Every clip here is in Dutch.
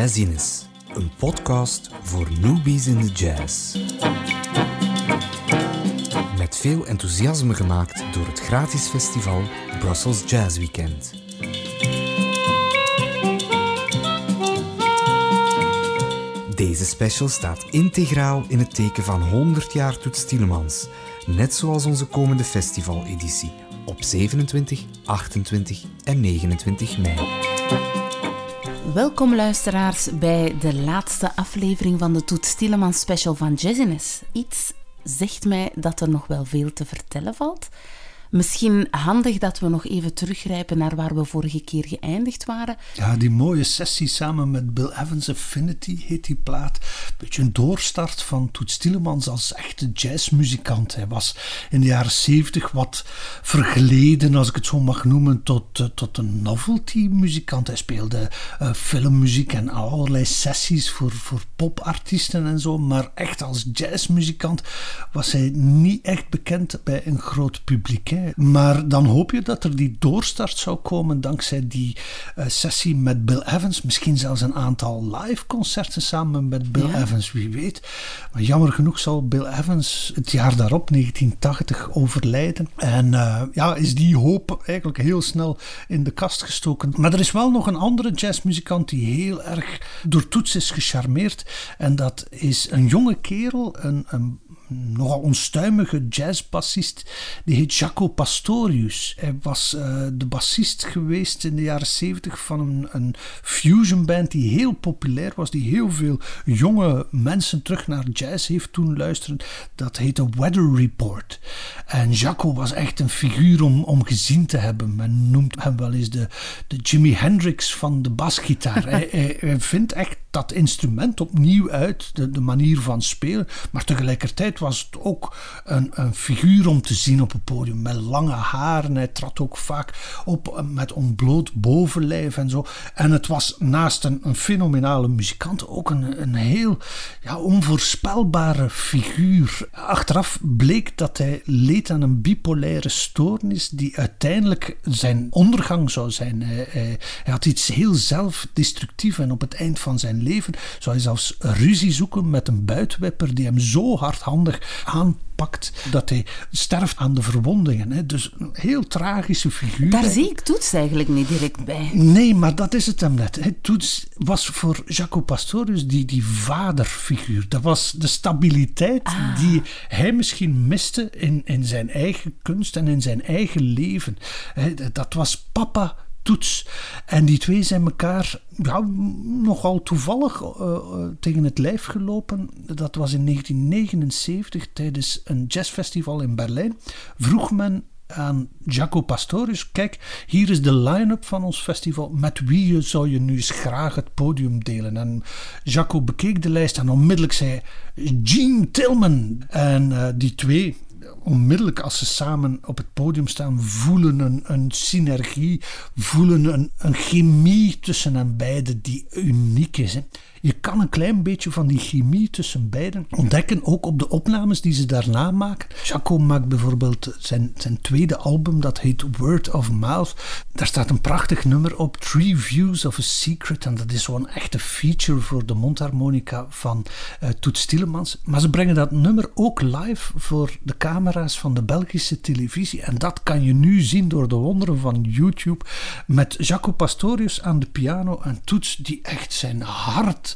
Jazziness, een podcast voor newbies in de jazz. Met veel enthousiasme gemaakt door het gratis festival Brussels Jazz Weekend. Deze special staat integraal in het teken van 100 jaar Toets Tielemans, net zoals onze komende festivaleditie op 27, 28 en 29 mei. Welkom luisteraars bij de laatste aflevering van de Toet Tielemans special van Jazziness. Iets zegt mij dat er nog wel veel te vertellen valt. Misschien handig dat we nog even teruggrijpen naar waar we vorige keer geëindigd waren. Ja, die mooie sessie samen met Bill Evans, Affinity heet die plaat. Beetje een doorstart van Toets Tielemans als echte jazzmuzikant. Hij was in de jaren zeventig wat vergeleden, als ik het zo mag noemen, tot, uh, tot een novelty-muzikant. Hij speelde uh, filmmuziek en allerlei sessies voor, voor popartiesten en zo. Maar echt als jazzmuzikant was hij niet echt bekend bij een groot publiek. Maar dan hoop je dat er die doorstart zou komen dankzij die uh, sessie met Bill Evans. Misschien zelfs een aantal live concerten samen met Bill ja. Evans, wie weet. Maar jammer genoeg zal Bill Evans het jaar daarop, 1980, overlijden. En uh, ja, is die hoop eigenlijk heel snel in de kast gestoken. Maar er is wel nog een andere jazzmuzikant die heel erg door Toets is gecharmeerd. En dat is een jonge kerel, een, een nogal onstuimige jazzbassist. Die heet Jaco Pastorius. Hij was uh, de bassist geweest in de jaren 70 van een, een fusion band die heel populair was, die heel veel jonge mensen terug naar jazz heeft toen luisteren. Dat heette Weather Report. En Jaco was echt een figuur om, om gezien te hebben. Men noemt hem wel eens de, de Jimi Hendrix van de basgitaar. hij, hij, hij vindt echt dat instrument opnieuw uit, de, de, manier van spelen. Maar tegelijkertijd was het ook een, een figuur om te zien op het podium met lange haren. Hij trad ook vaak op met ontbloot bovenlijf en zo. En het was naast een, een fenomenale muzikant ook een, een heel ja, onvoorspelbare figuur. Achteraf bleek dat hij leed aan een bipolaire stoornis die uiteindelijk zijn ondergang zou zijn. Hij, had iets heel zelfdestructief en op het eind van zijn leven zou hij zelfs ruzie zoeken met een buitwipper die hem zo hardhandig aanpakt dat hij sterft aan de verwondingen. Hè. Dus een heel tragische figuur. Daar zie ik Toets eigenlijk niet direct bij. Nee, maar dat is het hem net. Hè. Toets was voor Jaco Pastorius die, die vaderfiguur. Dat was de stabiliteit ah. die hij misschien miste in, in zijn eigen kunst en in zijn eigen leven. Dat was papa toets. En die twee zijn elkaar ja, nogal toevallig uh, tegen het lijf gelopen. Dat was in 1979 tijdens een jazzfestival in Berlijn. Vroeg men aan Jaco Pastorius: Kijk, hier is de line-up van ons festival. Met wie zou je nu eens graag het podium delen? En Jaco bekeek de lijst en onmiddellijk zei: Gene Tillman. En uh, die twee onmiddellijk als ze samen op het podium staan, voelen een, een synergie, voelen een, een chemie tussen hen beiden die uniek is. Hè. Je kan een klein beetje van die chemie tussen beiden ontdekken, ook op de opnames die ze daarna maken. Jaco maakt bijvoorbeeld zijn, zijn tweede album, dat heet Word of Mouth. Daar staat een prachtig nummer op, Three Views of a Secret. En dat is zo'n echte feature voor de mondharmonica van uh, Tielemans. Maar ze brengen dat nummer ook live voor de camera's van de Belgische televisie. En dat kan je nu zien door de wonderen van YouTube. Met Jaco Pastorius aan de piano en Toets die echt zijn hart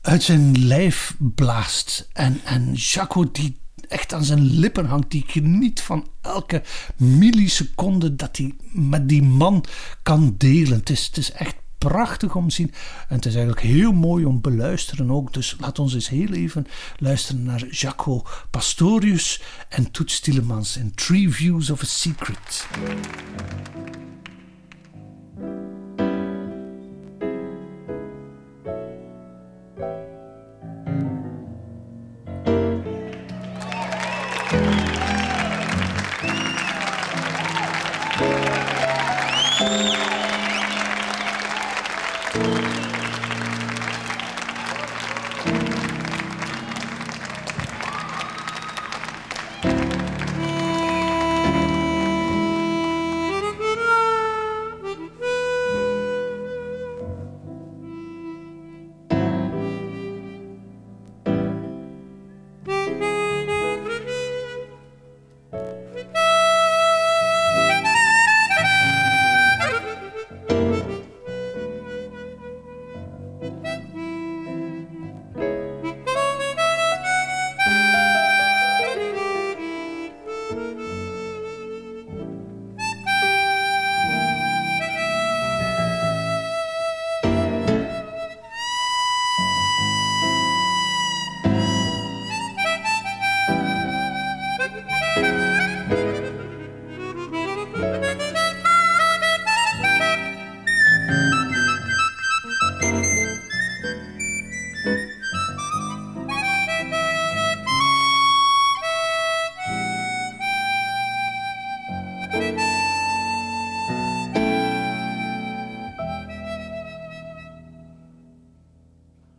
uit zijn lijf blaast. En, en Jaco die echt aan zijn lippen hangt, die geniet van elke milliseconde dat hij met die man kan delen. Het is, het is echt prachtig om te zien. En het is eigenlijk heel mooi om te beluisteren ook. Dus laat ons eens heel even luisteren naar Jaco Pastorius en Toets Tielemans in Three Views of a Secret.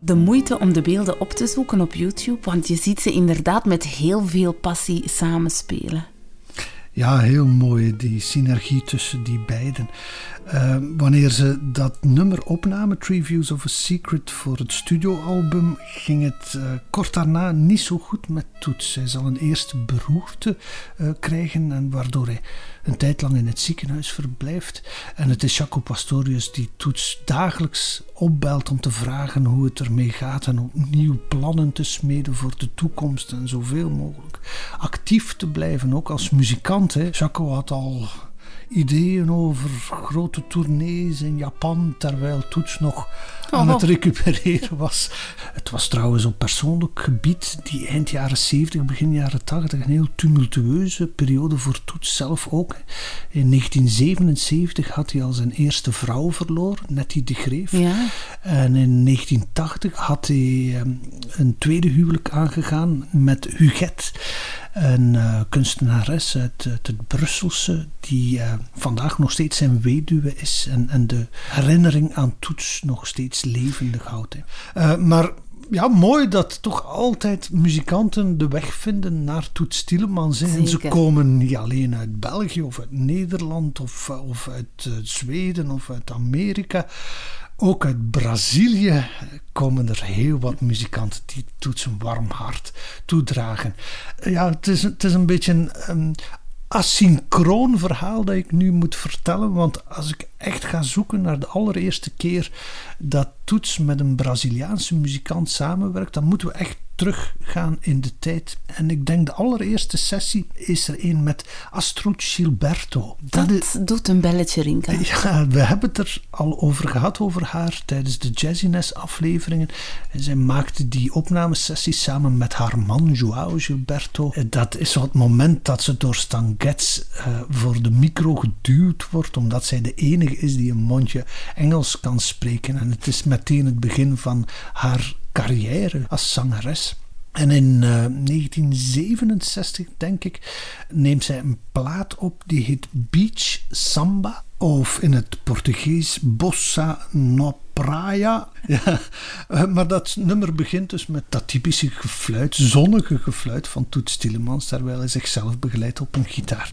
De moeite om de beelden op te zoeken op YouTube, want je ziet ze inderdaad met heel veel passie samenspelen. Ja, heel mooi, die synergie tussen die beiden. Uh, wanneer ze dat nummer opnamen, Three Views of a Secret, voor het studioalbum, ging het uh, kort daarna niet zo goed met Toets. Hij zal een eerste beroerte uh, krijgen, en waardoor hij een tijd lang in het ziekenhuis verblijft. En het is Jaco Pastorius die Toets dagelijks opbelt om te vragen hoe het ermee gaat en opnieuw plannen te smeden voor de toekomst en zoveel mogelijk actief te blijven, ook als muzikant. Jaco had al ideeën over grote tournees in Japan, terwijl Toets nog aan het oh. recupereren was. Het was trouwens op persoonlijk gebied die eind jaren 70, begin jaren 80 een heel tumultueuze periode voor Toets zelf ook. In 1977 had hij al zijn eerste vrouw verloren, Nettie de Greef. Ja. En in 1980 had hij ehm, een tweede huwelijk aangegaan met Huguette een uh, kunstenares uit, het Brusselse, die uh, vandaag nog steeds zijn weduwe is en, en de herinnering aan Toets nog steeds levendig houdt. Uh, maar ja, mooi dat toch altijd muzikanten de weg vinden naar Toets Tielemans. En ze komen niet alleen uit België of uit Nederland of, of uit Zweden of uit Amerika. Ook uit Brazilië komen er heel wat muzikanten die Toets een warm hart toedragen. Ja, het is, het is een beetje een asynchroon verhaal dat ik nu moet vertellen. Want als ik echt ga zoeken naar de allereerste keer dat Toets met een Braziliaanse muzikant samenwerkt, dan moeten we echt teruggaan in de tijd. En ik denk de allereerste sessie is er een met Astrud Gilberto. Dat, is, doet een belletje rinkelen. Ja, we hebben het er al over gehad, over haar, tijdens de Jazziness afleveringen. En zij maakte die opnamesessie samen met haar man, Joao Gilberto. Dat is zo het moment dat ze door Stan Getz uh, voor de micro geduwd wordt, omdat zij de enige is die een mondje Engels kan spreken. En het is meteen het begin van haar carrière als zangeres. En in uh, eh, 1967, denk ik, neemt zij een plaat op die heet Beach Samba. Of in het Portugees Bossa No Praia. Eh, maar dat nummer begint dus met dat typische gefluit, zonnige gefluit van Toets Tielemans, terwijl hij zichzelf begeleidt op een gitaar.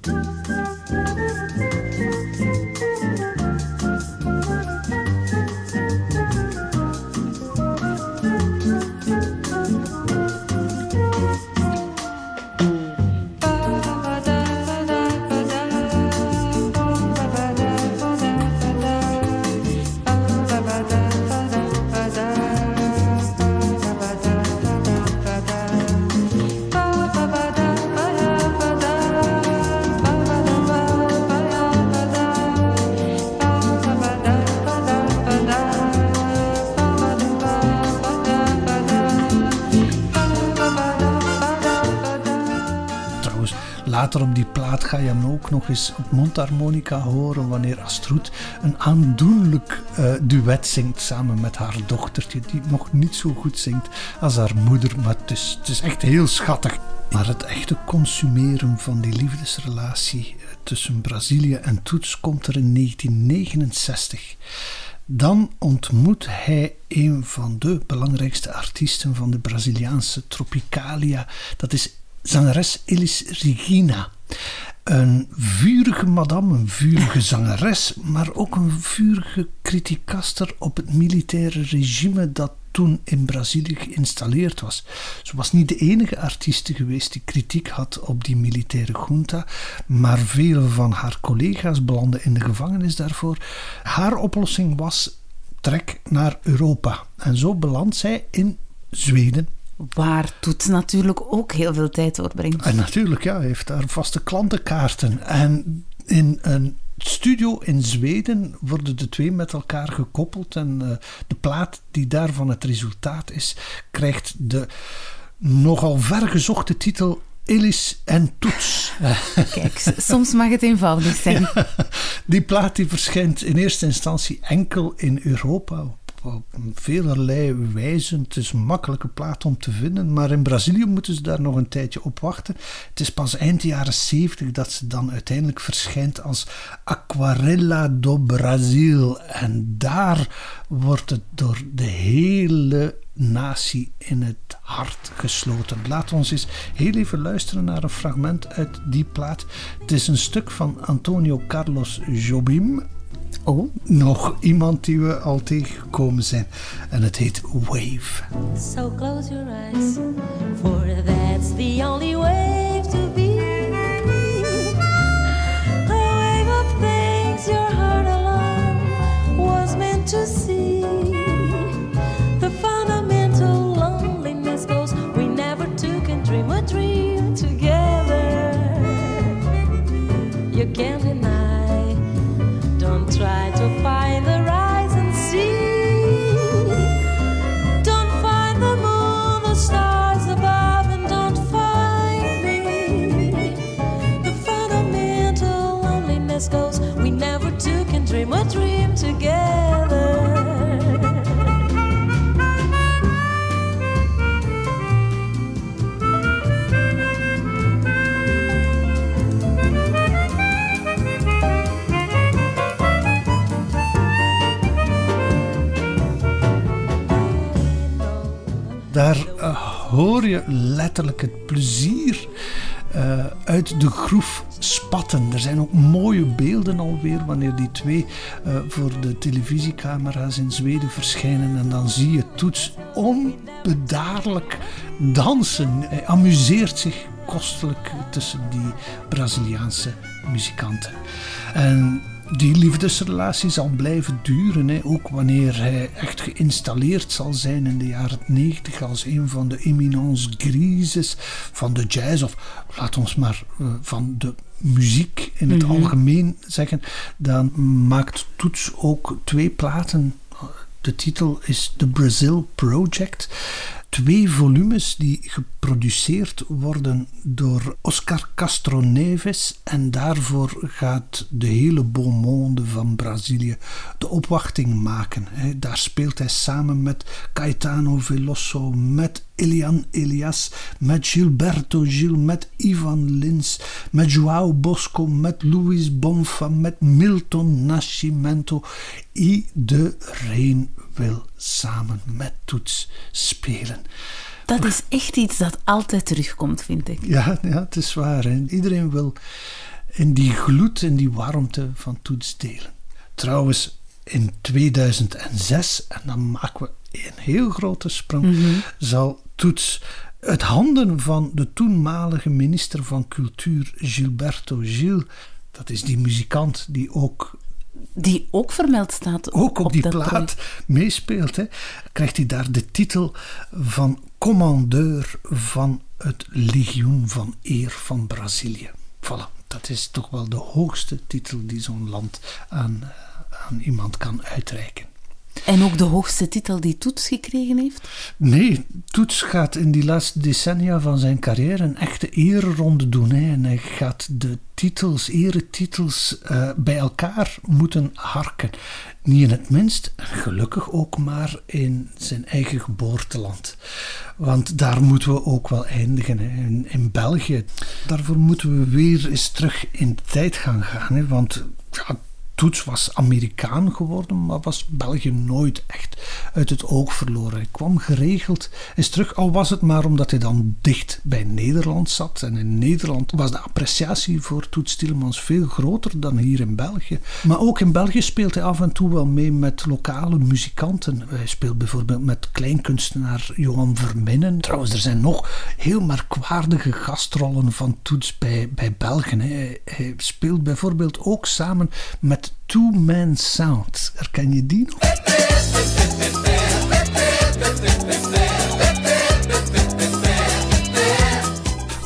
Later op die plaat ga je hem ook nog eens op mondharmonica horen wanneer Astrud een aandoenlijk uh, duet zingt samen met haar dochtertje, die nog niet zo goed zingt als haar moeder, maar het is, het is echt heel schattig. Maar het echte consumeren van die liefdesrelatie eh, tussen Brazilië en Toets komt er in 1969. Dan ontmoet hij een van de belangrijkste artiesten van de Braziliaanse Tropicalia. Dat is zangeres Elis Regina. Een vurige madame, een vurige zangeres, maar ook een vurige criticaster op het militaire regime dat toen in Brazilië geïnstalleerd was. Ze was niet de enige artieste geweest die kritiek had op die militaire junta, maar vele van haar collega's belanden in de gevangenis daarvoor. Haar oplossing was trek naar Europa. En zo belandt zij in Zweden Waar Toets natuurlijk ook heel veel tijd doorbrengt. En natuurlijk, ja, hij heeft daar vaste klantenkaarten. En in een studio in Zweden worden de twee met elkaar gekoppeld. En uh, de plaat die daarvan het resultaat is, krijgt de nogal vergezochte titel Elis en Toets. Kijk, soms mag het eenvoudig zijn. die plaat die verschijnt in eerste instantie enkel in Europa op velerlei wijzen. Het is een makkelijke plaat om te vinden, maar in Brazilië moeten ze daar nog een tijdje op wachten. Het is pas eind jaren 70 dat ze dan uiteindelijk verschijnt als Aquarela do Brasil. En daar wordt het door de hele natie in het hart gesloten. Laat ons eens heel even luisteren naar een fragment uit die plaat. Het is een stuk van Antonio Carlos Jobim. Oh. Nog iemand die we al tegengekomen zijn. En het heet Wave. So close your eyes, for that's the only way to be. A wave of things your heart alone was meant to see. Hoor je letterlijk het plezier uh, uit de groef spatten. Er zijn ook mooie beelden alweer wanneer die twee uh, voor de televisiecamera's in Zweden verschijnen. En dan zie je Toets onbedaarlijk dansen. Hij amuseert zich kostelijk tussen die Braziliaanse muzikanten. En die liefdesrelatie zal blijven duren. Hè. Ook wanneer hij echt geïnstalleerd zal zijn in de jaren 90 als een van de eminence grises van de jazz. Of laat ons maar uh, van de muziek in het mm-hmm. algemeen zeggen. Dan maakt Toets ook twee platen. De titel is The Brazil Project twee volumes die geproduceerd worden door Oscar Castro Neves. En daarvoor gaat de hele beau monde van Brazilië de opwachting maken. Daar speelt hij samen met Caetano Veloso, met Elian Elias, met Gilberto Gil, met Ivan Lins, met João Bosco, met Luis Bonfa, met Milton Nascimento. Iedereen wil samen met Toets spelen. Dat is echt iets dat altijd terugkomt, vind ik. Ja, ja het is waar. Hè. Iedereen wil in die gloed en die warmte van Toets delen. Trouwens, in 2006, en dan maken we een heel grote sprong, mm-hmm. zal Toets uit handen van de toenmalige minister van Cultuur, Gilberto Gil, dat is die muzikant die ook die ook vermeld staat. Ook op, op die plaat meespeelt. Hè, krijgt hij daar de titel van commandeur van het Legioen van Eer van Brazilië. Voilà, dat is toch wel de hoogste titel die zo'n land aan, aan iemand kan uitreiken. En ook de hoogste titel die Toets gekregen heeft? Nee, Toets gaat in die laatste decennia van zijn carrière een echte ereronde doen. Hè. En hij gaat de titels, eretitels, uh, bij elkaar moeten harken. Niet in het minst, gelukkig ook maar in zijn eigen geboorteland. Want daar moeten we ook wel eindigen, hè. In, in, België. Daarvoor moeten we weer eens terug in de tijd gaan gaan. Hè. Want ja, Toets was Amerikaan geworden, maar was België nooit echt uit het oog verloren. Hij kwam geregeld eens terug, al was het maar omdat hij dan dicht bij Nederland zat. En in Nederland was de appreciatie voor Toets Tielemans veel groter dan hier in België. Maar ook in België speelt hij af en toe wel mee met lokale muzikanten. Hij speelt bijvoorbeeld met kleinkunstenaar Johan Verminnen. Trouwens, er zijn nog heel merkwaardige gastrollen van Toets bij, bij Belgen. Hij, hij speelt bijvoorbeeld ook samen met Two Man Sound. Herken je die nog?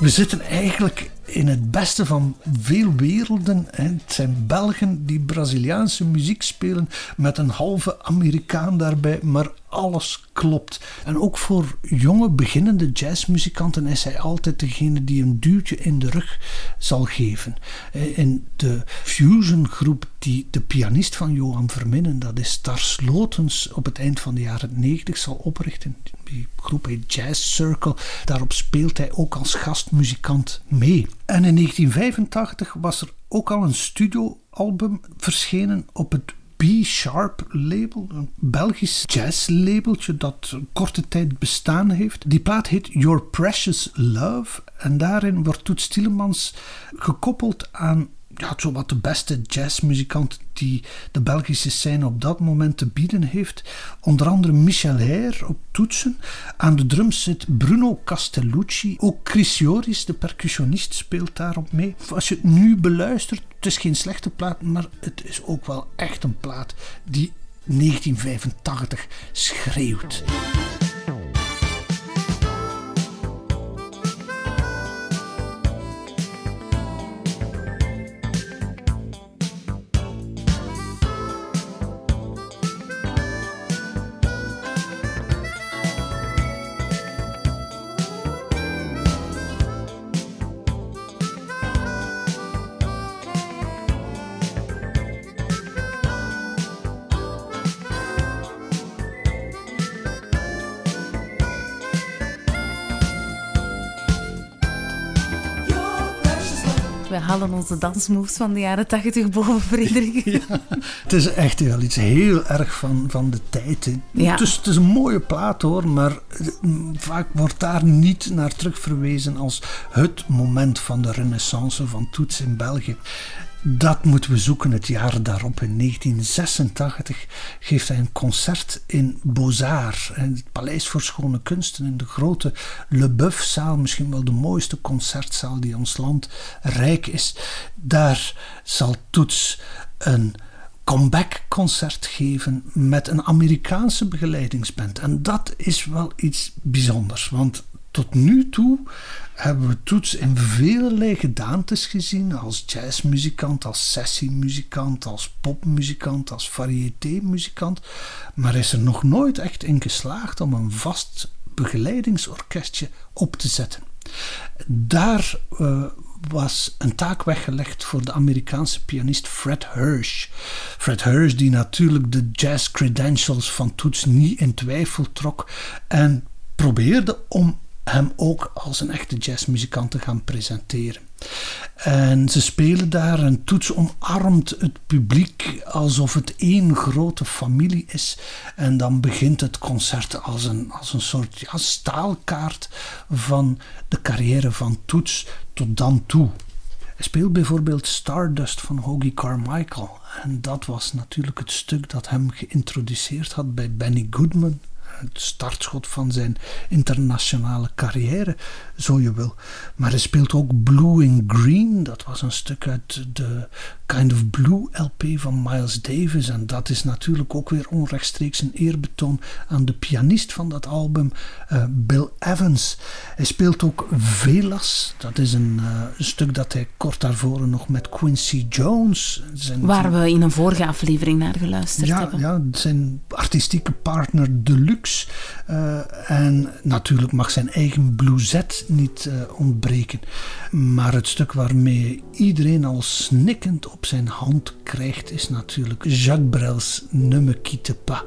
We zitten eigenlijk in het beste van veel werelden. Het zijn Belgen die Braziliaanse muziek spelen met een halve Amerikaan daarbij, maar alles klopt. En ook voor jonge beginnende jazzmuzikanten is hij altijd degene die een duwtje in de rug zal geven. Eh, in de fusiongroep die de pianist van Johan Verminnen, dat is Stars Lotens, op het eind van de jaren 90 zal oprichten. Die groep heet Jazz Circle. Daarop speelt hij ook als gastmuzikant mee. En in 1985 was er ook al een studioalbum verschenen op het B-Sharp label, een Belgisch jazzlabeltje dat een korte tijd bestaan heeft. Die plaat heet Your Precious Love en daarin wordt Toets Tielemans gekoppeld aan ja, zowat de beste jazzmuzikant die de Belgische scène op dat moment te bieden heeft. Onder andere Michel Heyer op toetsen. Aan de drums zit Bruno Castellucci. Ook Chris Joris, de percussionist, speelt daarop mee. Als je het nu beluistert, het is geen slechte plaat, maar het is ook wel echt een plaat die 1985 schreeuwt. Halen onze dansmoves van de jaren 80 boven, Frederik. Ja, het is echt wel iets heel erg van, van de tijd. Ja. Het, is, het is een mooie plaat hoor, maar eh, vaak wordt daar niet naar terug verwezen als het moment van de renaissance van toets in België. Dat moeten we zoeken het jaar daarop. In 1986 geeft hij een concert in Beaux-Arts, het Paleis voor Schone Kunsten, in de grote Le Boeuf-zaal, misschien wel de mooiste concertzaal die ons land rijk is. Daar zal Toets een comeback-concert geven met een Amerikaanse begeleidingsband. En dat is wel iets bijzonders, want tot nu toe hebben we Toets in vele gedaantes gezien. Als jazzmuzikant, als sessiemuzikant, als popmuzikant, als variété-muzikant. Maar is er nog nooit echt in geslaagd om een vast begeleidingsorkestje op te zetten. Daar eh, was een taak weggelegd voor de Amerikaanse pianist Fred Hirsch. Fred Hirsch, die natuurlijk de jazz credentials van Toets niet in twijfel trok en probeerde om hem ook als een echte jazzmuzikant te gaan presenteren. En ze spelen daar en Toets omarmt het publiek alsof het één grote familie is. En dan begint het concert als een, als een soort ja, staalkaart van de carrière van Toets tot dan toe. Hij speelt bijvoorbeeld Stardust van Hoagie Carmichael. En dat was natuurlijk het stuk dat hem geïntroduceerd had bij Benny Goodman. Het startschot van zijn internationale carrière, zo je wil. Maar hij speelt ook Blue in Green. Dat was een stuk uit de Kind of Blue LP van Miles Davis. En dat is natuurlijk ook weer onrechtstreeks een eerbetoon aan de pianist van dat album, eh, Bill Evans. Hij speelt ook Velas. Dat is een, eh, een stuk dat hij kort daarvoor nog met Quincy Jones. Zijn Waar we in een vorige aflevering naar geluisterd ja, hebben. ja, zijn artistieke partner deluxe. Eh, en natuurlijk mag zijn eigen blueset niet ontbreken. Maar het stuk waarmee iedereen al snikkend op zijn hand krijgt, is natuurlijk Jacques Brel's Ne me quitte pas.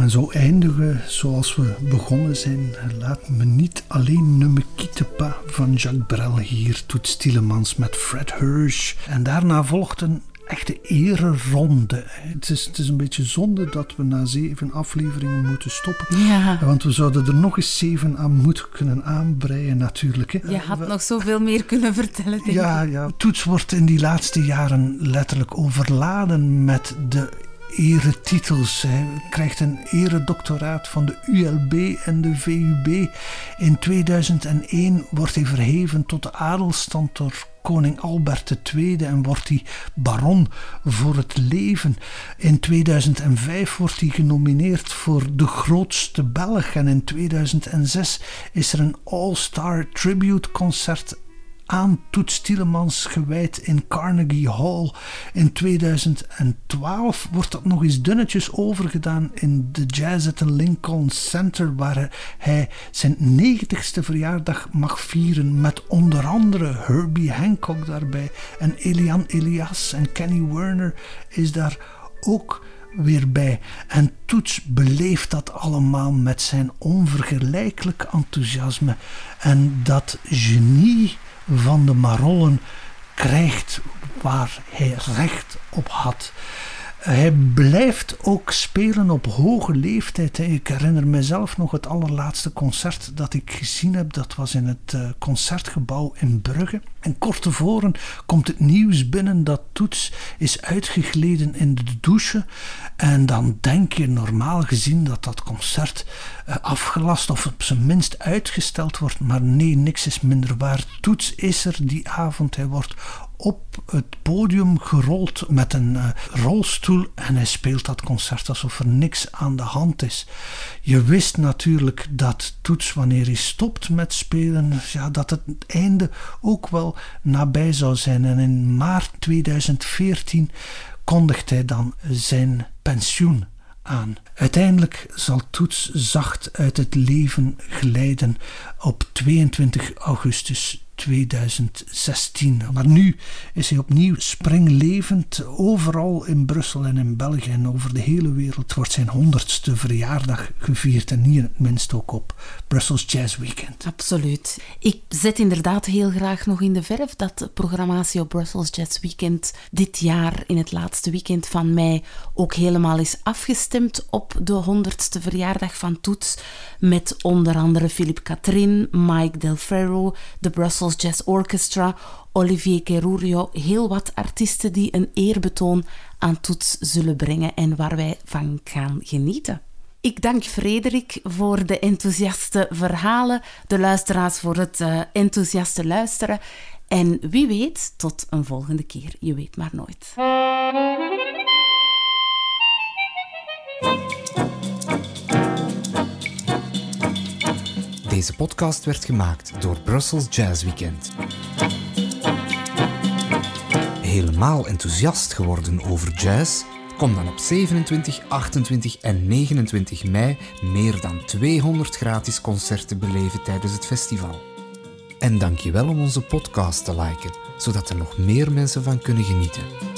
En zo eindigen zoals we begonnen zijn. Laat me niet alleen ne me quitte pas van Jacques Brel hier. Toet Tielemans met Fred Hirsch. En daarna volgt een echte ereronde. Het is, het is een beetje zonde dat we na zeven afleveringen moeten stoppen. Ja. Want we zouden er nog eens zeven aan moeten kunnen aanbreien natuurlijk. Hè. Je had nog zoveel meer kunnen vertellen, denk Ja, ik. ja, Toets wordt in die laatste jaren letterlijk overladen met de eretitels. Hij krijgt een eredoctoraat van de ULB en de VUB. In 2001 wordt hij verheven tot de adelstand door koning Albert II en wordt hij baron voor het leven. In 2005 wordt hij genomineerd voor de grootste Belg en in 2006 is er een All-Star Tribute Concert aan Toets Tielemans gewijd in Carnegie Hall. In 2012 wordt dat nog eens dunnetjes overgedaan in de Jazz at the Lincoln Center, waar hij zijn 90ste verjaardag mag vieren met onder andere Herbie Hancock daarbij en Elian Elias en Kenny Werner is daar ook weer bij. En Toets beleeft dat allemaal met zijn onvergelijkelijk enthousiasme. En dat genie van de Marollen krijgt waar hij recht op had. Hij blijft ook spelen op hoge leeftijd. Ik herinner mezelf nog het allerlaatste concert dat ik gezien heb. Dat was in het eh, concertgebouw in Brugge. En kort tevoren komt het nieuws binnen dat Toets is uitgegleden in de douche. En dan denk je normaal gezien dat dat concert eh, afgelast of op zijn minst uitgesteld wordt. Maar nee, niks is minder waar. Toets is er die avond. Hij wordt op het podium gerold met een uh, rolstoel en hij speelt dat concert alsof er niks aan de hand is. Je wist natuurlijk dat Toets, wanneer hij stopt met spelen, ja, dat het einde ook wel nabij zou zijn. En in maart 2014 kondigt hij dan zijn pensioen aan. Uiteindelijk zal Toets zacht uit het leven glijden op 22 augustus 2016. Maar nu is hij opnieuw springlevend. Overal in Brussel en in België en over de hele wereld wordt zijn honderdste verjaardag gevierd. En hier het minst ook op Brussels Jazz Weekend. Absoluut. Ik zet inderdaad heel graag nog in de verf dat de programmatie op Brussels Jazz Weekend dit jaar in het laatste weekend van mei ook helemaal is afgestemd op de honderdste verjaardag van Toets. Met onder andere Philippe Catherine, Mike Del Ferro, de Brussels Jazz Orchestra, Olivier Kerurio, heel wat artiesten die een eerbetoon aan Toets zullen brengen en waar wij van gaan genieten. Ik dank Frederik voor de enthousiaste verhalen, de luisteraars voor het uh, enthousiaste luisteren. En wie weet, tot een volgende keer. Je weet maar nooit. Deze podcast werd gemaakt door Brussels Jazz Weekend. Helemaal enthousiast geworden over jazz? Kom dan op 27, 28 en 29 mei meer dan 200 gratis concerten beleven tijdens het festival. En dank je wel om onze podcast te liken, zodat er nog meer mensen van kunnen genieten.